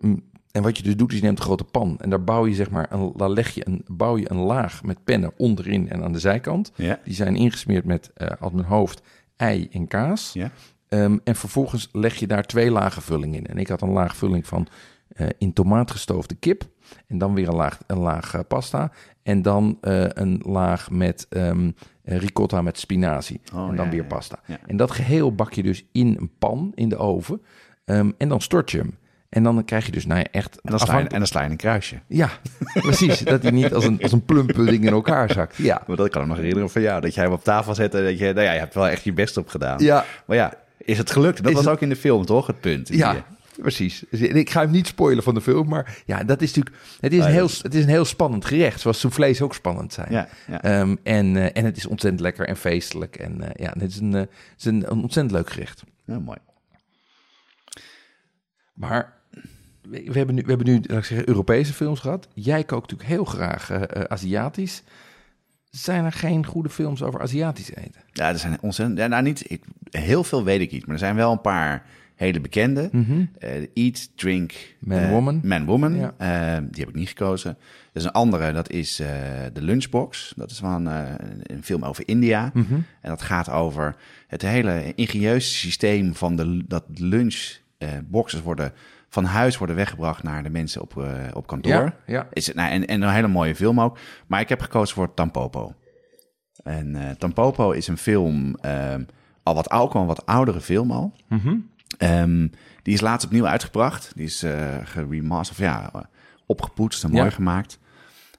Mm, En wat je dus doet, is je neemt een grote pan en daar bouw je zeg maar, een, daar leg je een, bouw je een laag met pennen onderin en aan de zijkant. Ja. Die zijn ingesmeerd met, eh als mijn hoofd, ei en kaas. ja. Ehm, en vervolgens leg je daar twee lagen vulling in. En ik had een laag vulling van eh, in tomaat gestoofde kip. En dan weer een laag, een laag eh, pasta. En dan eh, een laag met ehm, eh, ricotta met spinazie. Oh, en dan ja, weer pasta. ja. En dat geheel bak je dus in een pan in de oven. Ehm, en dan stort je hem. En dan krijg je dus nou ja, echt... En dan, sla je, afhankelijk- en dan sla je een kruisje. Ja, precies. dat hij niet als een, als een plumpudding in elkaar zakt. Ja. Maar dat kan ik me nog herinneren van jou. Dat jij hem op tafel zette. en Dat je, nou ja, je hebt wel echt je best op gedaan. Ja. Maar ja, is het gelukt? Dat Is was het- ook in de film, toch? Het punt. Ja, precies. Ik ga hem niet spoilen van de film, maar ja, dat is natuurlijk. Het is, een heel, het is een heel spannend gerecht, zoals soufflés ook spannend zijn. Ja, ja. Ehm, en, eh, en het is ontzettend lekker en feestelijk. En eh, ja, het is, een, eh, het is een, een ontzettend leuk gerecht. Ja, mooi. Maar we, we hebben nu, we hebben nu laat ik zeggen, Europese films gehad. Jij kookt natuurlijk heel graag Aziatisch. Zijn er geen goede films over Aziatisch eten? Ja, er zijn ontzettend... Ja, nou, niet, ik, heel veel weet ik niet. Maar er zijn wel een paar hele bekende. Eh, Eat, Drink... Man, eh, Woman. Man, Woman. Ja. Eh, die heb ik niet gekozen. Er is een andere, dat is The Lunchbox. Dat is van een film over India. Mhm. En dat gaat over het hele ingenieuze systeem van de, dat lunchboxes worden van huis worden weggebracht naar de mensen op, op kantoor. Ja, ja. Is het, nou, en, en een hele mooie film ook. Maar ik heb gekozen voor Tampopo. En Tampopo is een film, al wat oud, al een wat oudere film al. Ehm, die is laatst opnieuw uitgebracht. Die is eh geremasterd, of ja, eh, opgepoetst en mooi Ja. gemaakt.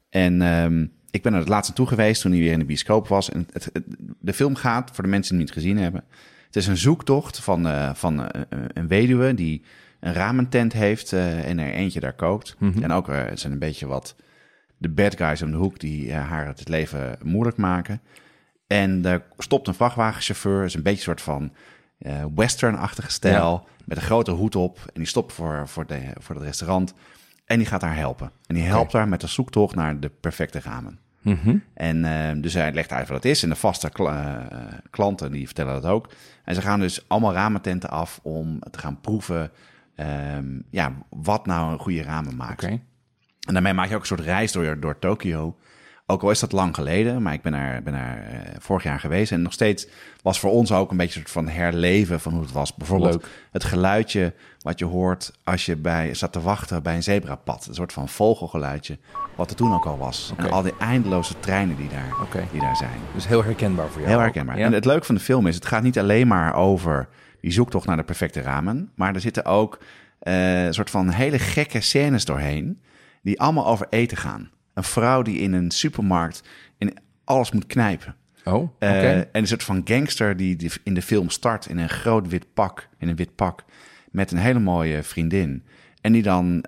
En ehm, ik ben er het laatst naartoe geweest toen hij weer in de bioscoop was. En het, het- de film gaat, voor de mensen die het niet gezien hebben... Het is een zoektocht van, eh, van een weduwe die een ramentent heeft en er eentje daar kookt. En ook, het zijn een beetje wat de bad guys om de hoek die haar het leven moeilijk maken. En er stopt een vrachtwagenchauffeur, is een beetje een soort van eh western-achtige stijl, met een grote hoed op. En die stopt voor, voor, de, voor het restaurant en die gaat haar helpen. En die helpt haar met de zoektocht naar de perfecte ramen. En eh, dus hij legt uit wat het is. En de vaste eh, klanten die vertellen dat ook. En ze gaan dus allemaal ramententen af om te gaan proeven... ehm, ja, wat nou een goede ramen maakt. En daarmee maak je ook een soort reis door, door Tokio. Ook al is dat lang geleden, maar ik ben daar, ben eh, vorig jaar geweest. En nog steeds was voor ons ook een beetje een soort van herleven van hoe het was. Bijvoorbeeld Leuk. het geluidje wat je hoort als je bij, zat te wachten bij een zebrapad. Een soort van vogelgeluidje, wat er toen ook al was. En al die eindeloze treinen die daar, die daar zijn. Dus heel herkenbaar voor jou. Heel herkenbaar. Ja? En het leuke van de film is, het gaat niet alleen maar over die zoektocht naar de perfecte ramen, maar er zitten ook eh, een soort van hele gekke scènes doorheen, die allemaal over eten gaan. Een vrouw die in een supermarkt in alles moet knijpen. Oh, oké. Eh, en een soort van gangster die, die in de film start in een groot wit pak, in een wit pak, met een hele mooie vriendin. En die dan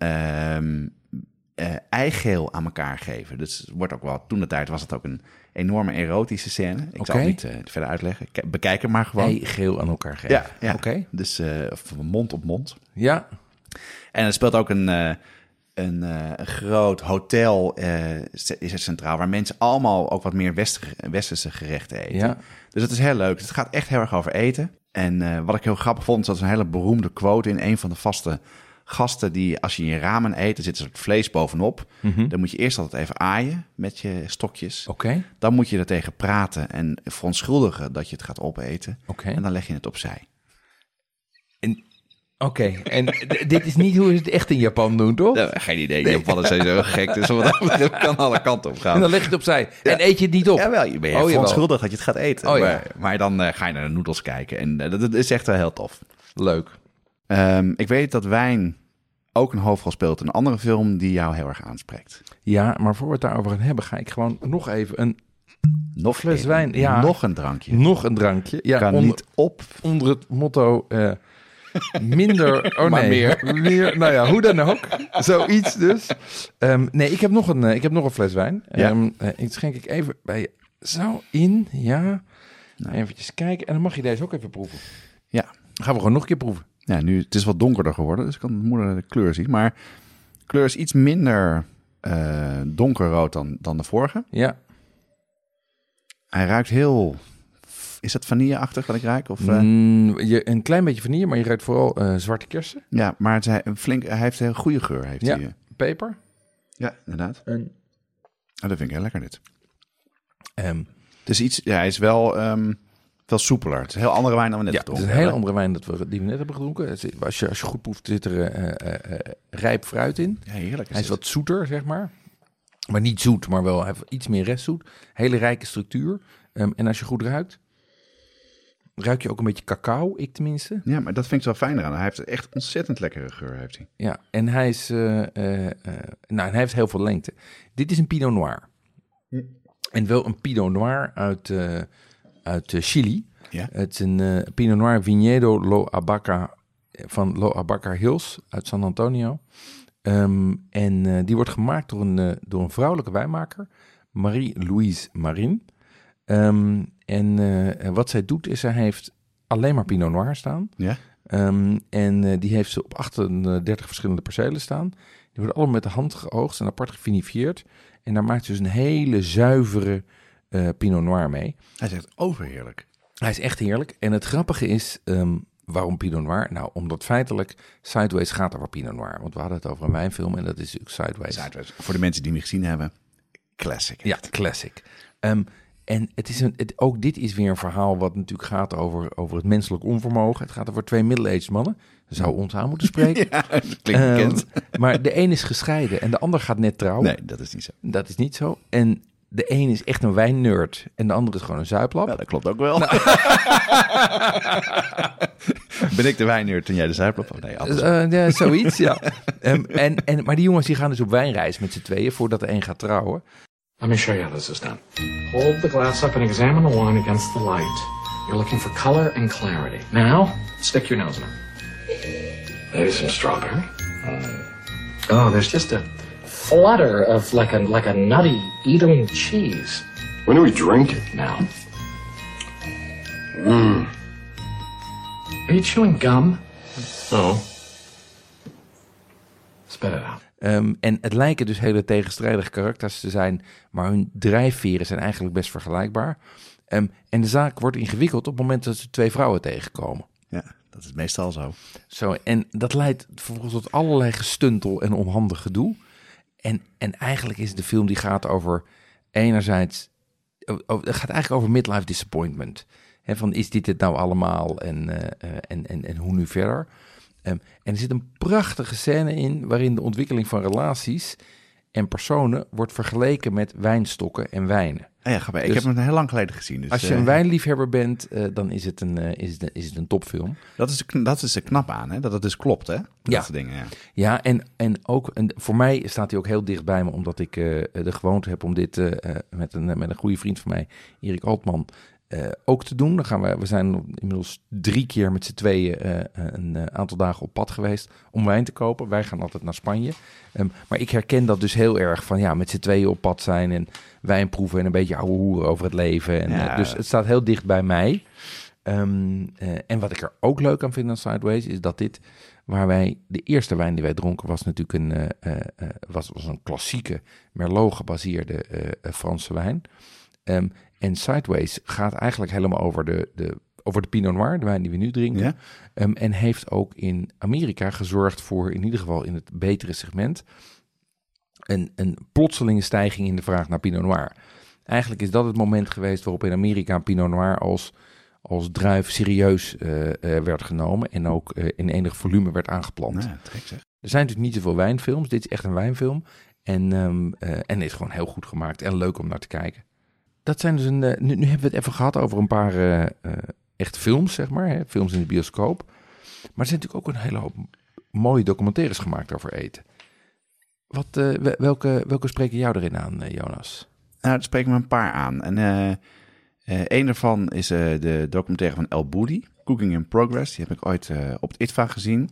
eh, eigeel aan elkaar geven. Dus wordt ook wel, toen de tijd was het ook een enorme erotische scène. Ik zal het niet eh, verder uitleggen. K- Bekijk het maar gewoon. Hey, geel aan elkaar geven. ja, ja. Oké. Dus van mond op mond. Ja, En er speelt ook een, een, eh, een groot hotel eh, is het centraal, waar mensen allemaal ook wat meer wester- westerse gerechten eten. Ja. Dus het is heel leuk. Het gaat echt heel erg over eten. En eh, wat ik heel grappig vond, is dat er een hele beroemde quote in een van de vaste gasten die als je je ramen eet, er zit een soort vlees bovenop. Dan moet je eerst altijd even aaien met je stokjes. Mhm. oké. Dan moet je er tegen praten en verontschuldigen dat je het gaat opeten. Oké. En dan leg je het opzij. Oké, en dit is niet hoe ze het echt in Japan doen, toch? Geen idee. Japan zijn zo gek. Dus wat dat kan alle kanten op gaan. En dan leg je het opzij. En eet je het niet op. Jawel, je bent Oh, jawel. verontschuldigd dat je het gaat eten. Oh, ja. maar, maar dan eh, ga je naar de noedels kijken. En eh, dat, dat is echt wel heel tof. Leuk. Ehm, ik weet dat wijn ook een hoofdrol speelt in een andere film die jou heel erg aanspreekt. Ja, maar voor we het daarover gaan hebben, ga ik gewoon nog even een, Nog Fles wijn, ja. Nog een drankje. nog een drankje. Ja, kan onder, niet op. onder het motto eh, minder... Oh Maar nee, meer. meer. Nou ja, hoe dan ook. Zoiets dus. Ehm, nee, ik heb, nog een, eh, ik heb nog een fles wijn. Ja. Ehm, eh, ik schenk ik even bij je zo in. Ja. Nou, Eventjes kijken. En dan mag je deze ook even proeven. Ja. Dan gaan we gewoon nog een keer proeven. ja, nu het is wat donkerder geworden, dus ik kan moeder de kleur zien. Maar de kleur is iets minder eh, donkerrood dan, dan de vorige. Ja. Hij ruikt heel... Is dat vanilleachtig wat ik ruik? Of, eh? Mm, je, een klein beetje vanille, maar je ruikt vooral eh, zwarte kersen. Ja, maar het is een flink, hij heeft een heel goede geur. Heeft Ja. hij, eh. Peper. ja inderdaad. En, Oh, dat vind ik heel lekker dit. ehm, Het is iets, ja, hij is wel, ehm, wel soepeler. Het is een heel andere wijn dan we net ja, het is een hele hebben. andere wijn dat we, die we net hebben gedronken. Als je, als je goed proeft, zit er eh, eh, eh, rijp fruit in. Ja, heerlijk. Hij is wat zoeter, zeg maar. Maar niet zoet, maar wel hij iets meer restzoet. Hele rijke structuur. Ehm, en als je goed ruikt, ruik je ook een beetje cacao, ik tenminste. Ja, maar dat vind ik wel fijner aan. Hij heeft echt ontzettend lekkere geur, heeft hij. Ja, en hij is, eh, eh, nou, en hij heeft heel veel lengte. Dit is een Pinot Noir. En wel een Pinot Noir uit, uit Chili. Ja. Het is een Pinot Noir Viñedo Lo Abaca van Lo Abaca Hills uit San Antonio. Ehm, en die wordt gemaakt door een, door een vrouwelijke wijnmaker, Marie-Louise Marin. Ehm, en eh, wat zij doet is, zij heeft alleen maar Pinot Noir staan. Ja? Ehm, en eh, die heeft ze op 38 verschillende percelen staan. Die worden allemaal met de hand geoogst en apart gefinifieerd. En daar maakt ze dus een hele zuivere eh, Pinot Noir mee. Hij is echt overheerlijk. Hij is echt heerlijk. En het grappige is, ehm, waarom Pinot Noir? Nou, omdat feitelijk Sideways gaat over Pinot Noir. Want we hadden het over een wijnfilm en dat is natuurlijk Sideways. Sideways. Voor de mensen die hem niet gezien hebben, classic. Ja, classic. Ehm, en het is een, het, ook dit is weer een verhaal wat natuurlijk gaat over, over het menselijk onvermogen. Het gaat over twee middle-aged mannen. Zou ons aan moeten spreken. Ja, dat klinkt Ehm, bekend. maar de een is gescheiden en de ander gaat net trouwen. Nee, dat is niet zo. Dat is niet zo. En de een is echt een wijnnerd en de ander is gewoon een zuiplap. Ja, dat klopt ook wel. ben ik de wijneur toen jij de zuiplap? Nee, anders. Eh, ja, zoiets, ja. Ehm, en, en, maar die jongens die gaan dus op wijnreis met z'n tweeën voordat de een gaat trouwen. Let me show you how this is done. Hold the glass up and examine the wine against the light. You're looking for color and clarity. Now, stick your nose in it. Maybe some strawberry. Hmm. Oh, there's just a flutter of like a like a nutty Edam cheese. When do we drink it? Now. Mmm. Are you chewing gum? No. Spit it out. Ehm, en het lijken dus hele tegenstrijdige karakters te zijn, maar hun drijfveren zijn eigenlijk best vergelijkbaar. Ehm, en de zaak wordt ingewikkeld op het moment dat ze twee vrouwen tegenkomen. Ja, dat is meestal zo. Zo, en dat leidt vervolgens tot allerlei gestuntel en onhandig gedoe. En, en eigenlijk is de film die gaat over enerzijds, het gaat eigenlijk over midlife disappointment. Van is dit het nou allemaal en, eh, eh, en, en, en hoe nu verder? Ehm, en er zit een prachtige scène in waarin de ontwikkeling van relaties en personen wordt vergeleken met wijnstokken en wijnen. Ah ja, grappig. ik Dus- heb hem heel lang geleden gezien. Dus, Als je eh, een wijnliefhebber bent, eh, dan is het een, eh, is het, is het een topfilm. dat, is, dat is er knap aan, hè? dat het dus klopt. Hè? Dat Ja. dingen, ja. Ja, en, en ook en voor mij staat hij ook heel dicht bij me, omdat ik de gewoonte heb om dit met, een, met een goede vriend van mij, Erik Altman, eh, ook te doen. Dan gaan we, we zijn inmiddels drie keer met z'n tweeën eh, een eh, aantal dagen op pad geweest om wijn te kopen. Wij gaan altijd naar Spanje. Ehm, maar ik herken dat dus heel erg van ja, met z'n tweeën op pad zijn en wijn proeven en een beetje ouwe hoeren over het leven. En, Ja. dus het staat heel dicht bij mij. Ehm, eh, en wat ik er ook leuk aan vind aan Sideways is dat dit, waar wij, de eerste wijn die wij dronken was natuurlijk een, was, was een klassieke Merlot gebaseerde Franse wijn. Ehm, en Sideways gaat eigenlijk helemaal over de, de, over de Pinot Noir, de wijn die we nu drinken. Ja? Ehm, en heeft ook in Amerika gezorgd voor, in ieder geval in het betere segment, een, een plotselinge stijging in de vraag naar Pinot Noir. Eigenlijk is dat het moment geweest waarop in Amerika Pinot Noir als, als druif serieus eh, eh, werd genomen en ook eh, in enig volume werd aangeplant. Nou, trek zeg. Er zijn natuurlijk niet zoveel wijnfilms. Dit is echt een wijnfilm. En, eh, en is gewoon heel goed gemaakt en leuk om naar te kijken. Dat zijn dus een. eh, nu, nu hebben we het even gehad over een paar eh, eh, echt films, zeg maar. Hè, films in de bioscoop. Maar er zijn natuurlijk ook een hele hoop mooie documentaires gemaakt over eten. Wat, we- welke, welke spreken jou erin aan, Jonas? Nou, er spreken me een paar aan. En eh, een daarvan is de documentaire van El Boudi, Cooking in Progress. Die heb ik ooit op het ITVA gezien.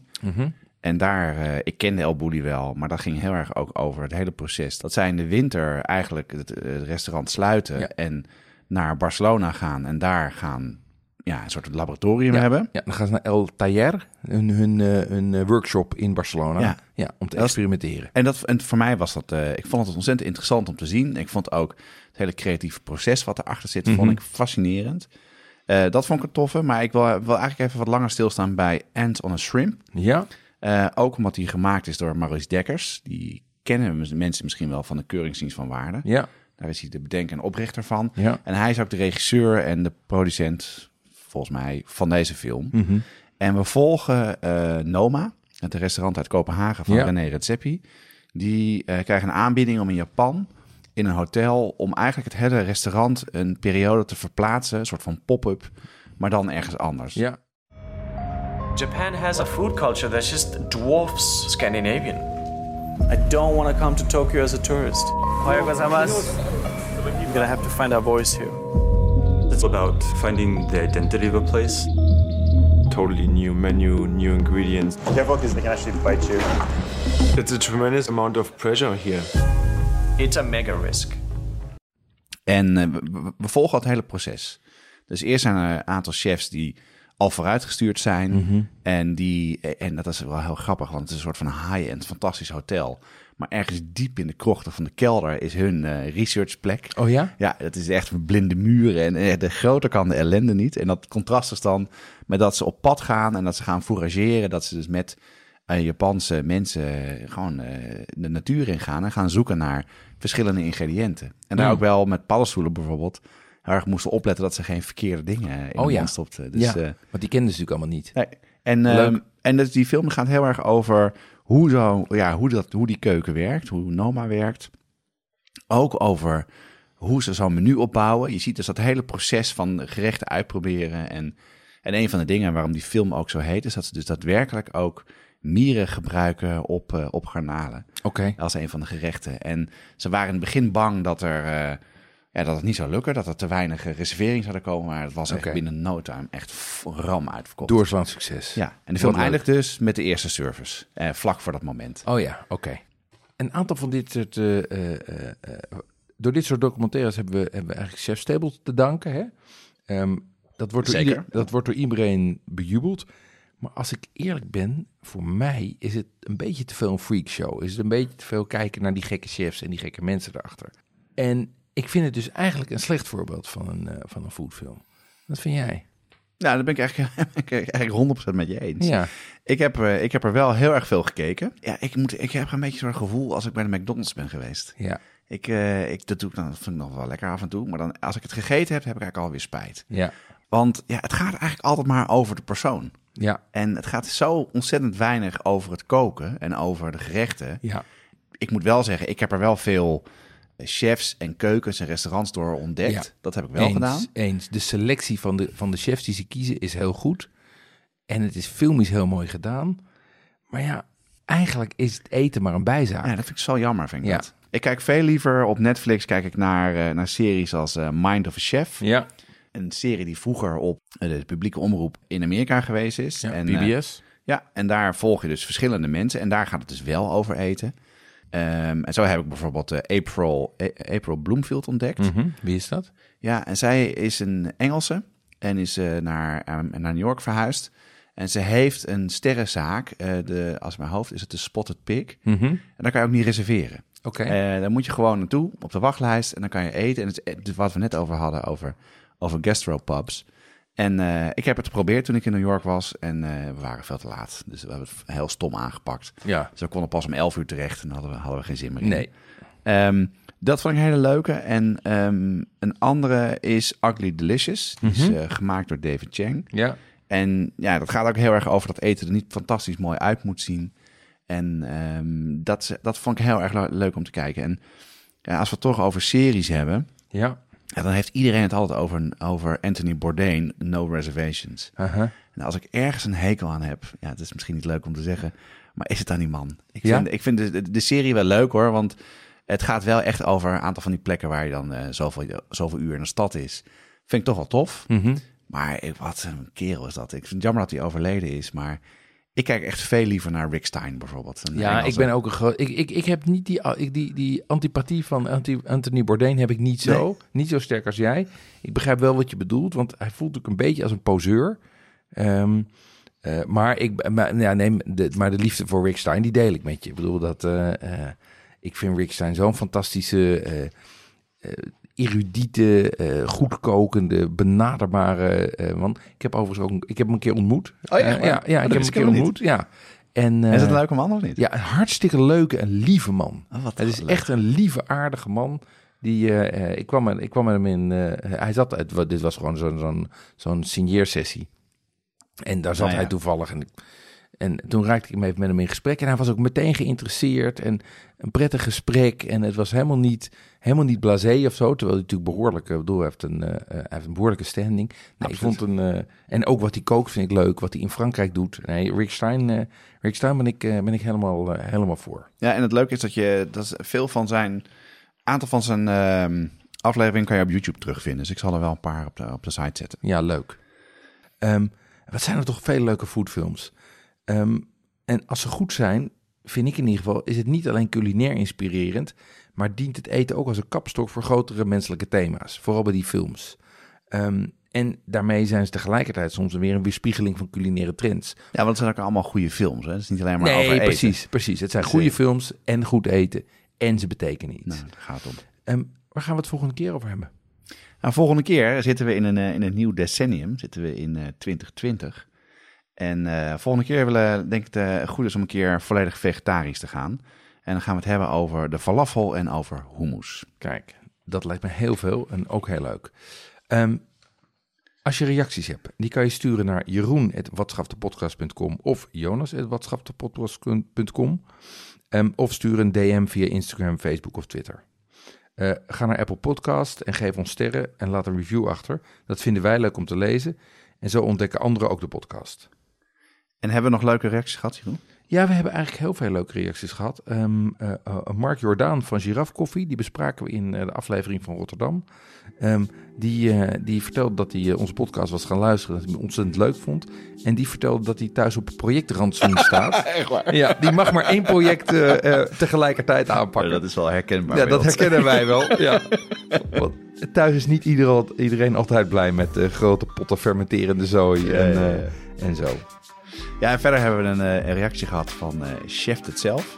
En daar, eh, ik kende El Boudi wel, maar dat ging heel erg ook over het hele proces. Dat zij in de winter eigenlijk het, het restaurant sluiten Ja. en naar Barcelona gaan en daar gaan ja, een soort laboratorium ja, hebben. Ja, dan gaan ze naar El Taller, hun, hun, eh, hun eh, workshop in Barcelona. Ja. Ja, om te Dat experimenteren. En, dat, en voor mij was dat, ik vond het ontzettend interessant om te zien. Ik vond ook het hele creatieve proces wat erachter zit, Mhm. vond ik fascinerend. Dat vond ik een toffe, maar ik wil, wil eigenlijk even wat langer stilstaan bij Ant on a Shrimp. Ja, Eh, ook omdat die gemaakt is door Maurice Dekkers. Die kennen mensen misschien wel van de Keuringsdienst van Waarde. ja, Daar is hij de bedenker en oprichter van. ja. En hij is ook de regisseur en de producent, volgens mij, van deze film. Mhm. En we volgen eh, Noma, het restaurant uit Kopenhagen van Ja. René Redzepi. Die eh, krijgen een aanbieding om in Japan in een hotel om eigenlijk het hele restaurant een periode te verplaatsen, een soort van pop-up, maar dan ergens anders. ja. Japan has a food culture that just dwarfs Scandinavian. I don't want to come to Tokyo as a tourist. Ohayou gozaimasu. We're gonna have to find our voice here. It's about finding the identity of a place. Totally new menu, new ingredients. Careful, because they can actually bite you. It's a tremendous amount of pressure here. It's a mega risk. En eh, we, we- we volgen het hele proces. Dus eerst zijn er een aantal chefs die al vooruitgestuurd zijn. Mhm. En, die, en dat is wel heel grappig, want het is een soort van high-end, fantastisch hotel. Maar ergens diep in de krochten van de kelder is hun eh, researchplek. Oh ja? Ja, dat is echt blinde muren en eh, de groter kan de ellende niet. En dat contrast is dan met dat ze op pad gaan en dat ze gaan fourageren. Dat ze dus met eh, Japanse mensen gewoon de natuur in gaan en gaan zoeken naar verschillende ingrediënten. En daar Mm. ook wel met paddenstoelen bijvoorbeeld heel erg moesten opletten dat ze geen verkeerde dingen in Oh de ja. stopten. Dus, ja, eh, want die kenden ze natuurlijk allemaal niet. Nee. En, ehm, en dus die film gaat heel erg over hoe, zo, ja, hoe, dat, hoe die keuken werkt, hoe Noma werkt. Ook over hoe ze zo'n menu opbouwen. Je ziet dus dat hele proces van gerechten uitproberen. En, en een van de dingen waarom die film ook zo heet, is dat ze dus daadwerkelijk ook mieren gebruiken op, eh, op garnalen. Oké. Als een van de gerechten. En ze waren in het begin bang dat er... eh, ja, dat het niet zou lukken, dat er te weinig reserveringen zouden komen. Maar het was echt binnen no time echt ram uitverkocht. Doorslaand succes. Ja, en de film Wat leuk. eindigt dus met de eerste service. Eh, vlak voor dat moment. Oh ja, oké. Een aantal van dit soort... eh, eh, eh, door dit soort documentaires hebben we, hebben we eigenlijk Chef Stable te danken. Hè? Ehm, dat, wordt door Zeker. ieder- dat wordt door iedereen bejubeld. Maar als ik eerlijk ben, voor mij is het een beetje te veel een freakshow. Is het een beetje te veel kijken naar die gekke chefs en die gekke mensen erachter. En ik vind het dus eigenlijk een slecht voorbeeld van een, eh, van een foodfilm. Wat vind jij? Ja, daar ben ik eigenlijk, eigenlijk 100% met je eens. Ja. Ik heb, eh, ik heb er wel heel erg veel gekeken. Ja, ik, moet, ik heb een beetje zo'n gevoel als ik bij de McDonald's ben geweest. Ja. Ik, eh, ik, dat doe ik dan, vind ik nog wel lekker af en toe. Maar dan, als ik het gegeten heb, heb ik eigenlijk alweer spijt. Ja. Want ja, het gaat eigenlijk altijd maar over de persoon. Ja. En het gaat zo ontzettend weinig over het koken en over de gerechten. Ja. Ik moet wel zeggen, ik heb er wel veel chefs en keukens en restaurants door ontdekt. Ja. Dat heb ik wel eens, gedaan. Eens. De selectie van de, van de chefs die ze kiezen is heel goed. En het is filmisch heel mooi gedaan. Maar ja, eigenlijk is het eten maar een bijzaak. Ja, dat vind ik zo jammer, vind ik Ja. dat. Ik kijk veel liever op Netflix kijk ik naar, eh, naar series als eh, Mind of a Chef. Ja. Een serie die vroeger op eh, de publieke omroep in Amerika geweest is. Ja, en, PBS. ja, en daar volg je dus verschillende mensen. En daar gaat het dus wel over eten. Ehm, en zo heb ik bijvoorbeeld eh, April, A- April Bloomfield ontdekt. Mhm. Wie is dat? Ja, en zij is een Engelse en is eh, naar, naar New York verhuisd. En ze heeft een sterrenzaak. eh, de, als mijn hoofd is het de Spotted Pig. Mhm. En daar kan je ook niet reserveren. Oké. Eh, dan moet je gewoon naartoe op de wachtlijst en dan kan je eten. En het wat we net over hadden, over, over gastropubs. En eh, ik heb het geprobeerd toen ik in New York was en eh, we waren veel te laat. Dus we hebben het heel stom aangepakt. Ja. Dus we konden pas om 11 uur terecht en dan hadden we, hadden we geen zin meer in. Nee. Ehm, dat vond ik een hele leuke. En ehm, een andere is Ugly Delicious. Die is Mhm. eh, gemaakt door David Chang. Ja. En ja, dat gaat ook heel erg over dat eten er niet fantastisch mooi uit moet zien. En ehm, dat, dat vond ik heel erg le- leuk om te kijken. En ja, als we het toch over series hebben, Ja. Ja, dan heeft iedereen het altijd over, over Anthony Bourdain, No Reservations. Aha. En als ik ergens een hekel aan heb, ja, het is misschien niet leuk om te zeggen, maar is het aan die man? Ik Ja? vind, ik vind de, de, serie wel leuk hoor, want het gaat wel echt over een aantal van die plekken waar je dan eh, zoveel, zoveel uur in de stad is. Vind ik toch wel tof. Mhm. Maar ik, wat een kerel is dat. Ik vind het jammer dat hij overleden is, maar ik kijk echt veel liever naar Rick Stein bijvoorbeeld. Een Ja, Engelse. ik ben ook een groot. Ik, ik, ik heb niet die, ik, die, die antipathie van Anthony Bourdain heb ik niet zo. Nee. Niet zo sterk als jij. Ik begrijp wel wat je bedoelt, want hij voelt ook een beetje als een poseur. Ehm, eh, maar, ik, maar, ja, nee, de, maar de liefde voor Rick Stein, die deel ik met je. Ik bedoel, dat, eh, eh, ik vind Rick Stein zo'n fantastische, eh eh, erudite, eh goedkokende, benaderbare eh, man. Ik heb overigens ook, ik heb hem een keer ontmoet. Oh ja, Eh, ja, Oh, ja, ik heb hem een keer ontmoet. Ja. En, Is het een leuke man of niet? ja, een hartstikke leuke en lieve man. Oh, wat het is leuk. echt een lieve, aardige man. Die, ik, kwam met, ik kwam met hem in. hij zat. Het, dit was gewoon zo'n zo'n zo'n signeersessie. En daar zat ja. hij toevallig. En, ik- en toen raakte ik hem even met hem in gesprek. En hij was ook meteen geïnteresseerd. En een prettig gesprek. En het was helemaal niet, helemaal niet blasé of zo. Terwijl hij natuurlijk behoorlijk. Ik bedoel, hij heeft een, eh, eh, hij heeft een behoorlijke standing. Nee, ik vond een. eh, en ook wat hij kookt vind ik leuk. Wat hij in Frankrijk doet. Nee, Rick Stein, eh, Rick Stein ben ik, eh, ben ik helemaal, eh, helemaal voor. Ja, en het leuke is dat je dat veel van zijn aantal van zijn ehm afleveringen kan je op YouTube terugvinden. Dus ik zal er wel een paar op de, op de site zetten. Ja, leuk. Ehm, wat zijn er toch veel leuke foodfilms. Ehm, en als ze goed zijn, vind ik in ieder geval, is het niet alleen culinair inspirerend, maar dient het eten ook als een kapstok voor grotere menselijke thema's. Vooral bij die films. Ehm, en daarmee zijn ze tegelijkertijd soms weer een weerspiegeling van culinaire trends. Ja, want het zijn ook allemaal goede films. Hè? Het is niet alleen maar nee, over eten. precies, precies. Het zijn Dus, goede eh, films en goed eten. En ze betekenen iets. Nou, daar gaat het om. Ehm, waar gaan we het volgende keer over hebben? Nou, volgende keer zitten we in een, eh, in een nieuw decennium. Zitten we in eh 2020. En eh, volgende keer willen, denk ik, het goed is om een keer volledig vegetarisch te gaan. En dan gaan we het hebben over de falafel en over hummus. Kijk, dat lijkt me heel veel en ook heel leuk. Ehm, als je reacties hebt, die kan je sturen naar jeroen.watschaftepodcast.com of jonas.watschaftepodcast.com Ehm of stuur een DM via Instagram, Facebook of Twitter. Eh, ga naar Apple Podcast en geef ons sterren en laat een review achter. Dat vinden wij leuk om te lezen. En zo ontdekken anderen ook de podcast. En hebben we nog leuke reacties gehad, Jeroen? Ja, we hebben eigenlijk heel veel leuke reacties gehad. Ehm, eh, eh, Mark Jordaan van Giraffe Koffie, die bespraken we in eh, de aflevering van Rotterdam. Ehm, die, eh, die vertelde dat hij onze podcast was gaan luisteren, dat hij hem ontzettend leuk vond. En die vertelde dat hij thuis op projectrantsoen staat. Echt waar? Ja, die mag maar één project tegelijkertijd aanpakken. dat is wel herkenbaar. Ja, dat herkennen wij wel. Ja. Want thuis is niet ieder, iedereen altijd blij met eh, grote potten fermenterende zooi Ja, en, ja, eh, ja. en zo. Ja, en verder hebben we een, eh, een reactie gehad van eh Chef het zelf.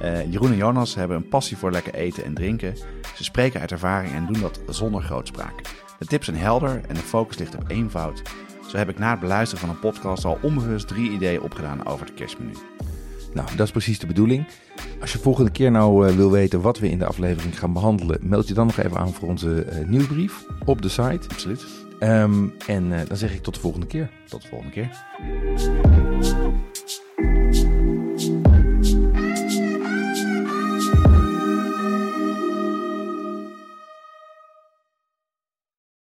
Eh, Jeroen en Jonas hebben een passie voor lekker eten en drinken. Ze spreken uit ervaring en doen dat zonder grootspraak. De tips zijn helder en de focus ligt op eenvoud, Zo heb ik na het beluisteren van een podcast al onbewust drie ideeën opgedaan over het kerstmenu. Nou, dat is precies de bedoeling. Als je volgende keer nou wil weten wat we in de aflevering gaan behandelen, meld je dan nog even aan voor onze eh, nieuwsbrief op de site. Absoluut. Ehm, en eh, dan zeg ik tot de volgende keer. Tot de volgende keer.